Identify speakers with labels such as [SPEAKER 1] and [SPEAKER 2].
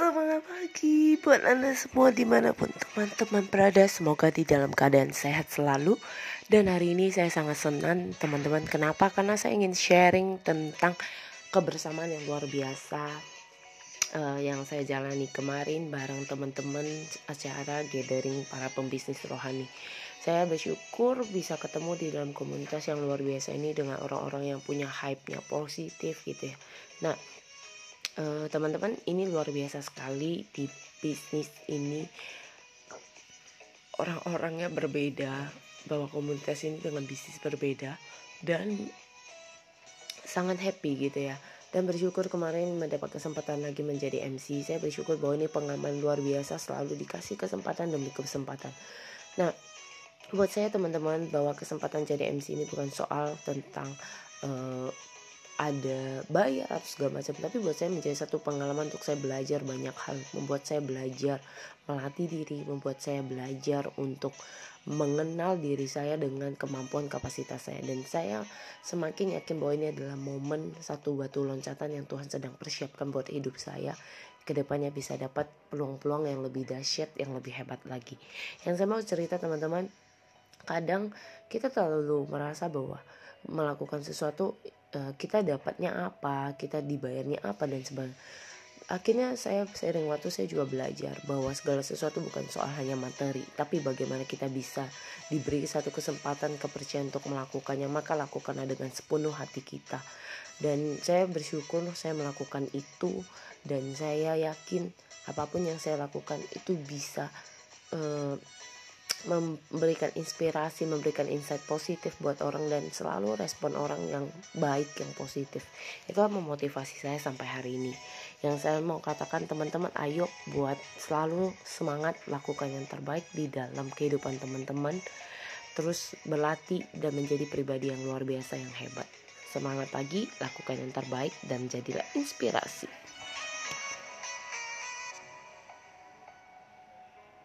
[SPEAKER 1] Semangat pagi buat anda semua di mana pun teman-teman berada. Semoga di dalam keadaan sehat selalu. Dan hari ini saya sangat senang teman-teman. Kenapa? Karena saya ingin sharing tentang kebersamaan yang luar biasa uh, Yang saya jalani kemarin bareng teman-teman acara gathering para pembisnis rohani. Saya bersyukur bisa ketemu di dalam komunitas yang luar biasa ini Dengan orang-orang yang punya hype-nya positif gitu ya. Nah teman-teman uh, ini luar biasa sekali di bisnis ini. Orang-orangnya berbeda bahwa komunitas ini dengan bisnis berbeda dan sangat happy gitu ya. Dan bersyukur kemarin mendapat kesempatan lagi menjadi MC saya bersyukur bahwa ini pengalaman luar biasa selalu dikasih kesempatan demi kesempatan. Nah buat saya teman-teman bahwa kesempatan jadi MC ini bukan soal tentang uh, ada bayar atau segala macam. Tapi buat saya menjadi satu pengalaman untuk saya belajar banyak hal membuat saya belajar melatih diri membuat saya belajar untuk mengenal diri saya dengan kemampuan kapasitas saya. Dan saya semakin yakin bahwa ini adalah momen satu batu loncatan yang Tuhan sedang persiapkan buat hidup saya. Ke depannya bisa dapat peluang-peluang yang lebih dahsyat yang lebih hebat lagi. Yang saya mau cerita teman-teman kadang kita terlalu merasa bahwa melakukan sesuatu uh, kita dapatnya apa kita dibayarnya apa dan sebagainya akhirnya saya sering waktu saya juga belajar bahwa segala sesuatu bukan soal hanya materi tapi bagaimana kita bisa diberi satu kesempatan kepercayaan untuk melakukannya maka lakukanlah dengan sepenuh hati kita. Dan saya bersyukur saya melakukan itu dan saya yakin apa pun yang saya lakukan itu bisa uh, memberikan inspirasi, memberikan insight positif buat orang dan selalu respon orang yang baik, yang positif. Itu memotivasi saya sampai hari ini. Yang saya mau katakan teman-teman ayo buat selalu semangat lakukan yang terbaik di dalam kehidupan teman-teman. Terus berlatih dan menjadi pribadi yang luar biasa yang hebat. Semangat pagi, lakukan yang terbaik dan jadilah inspirasi.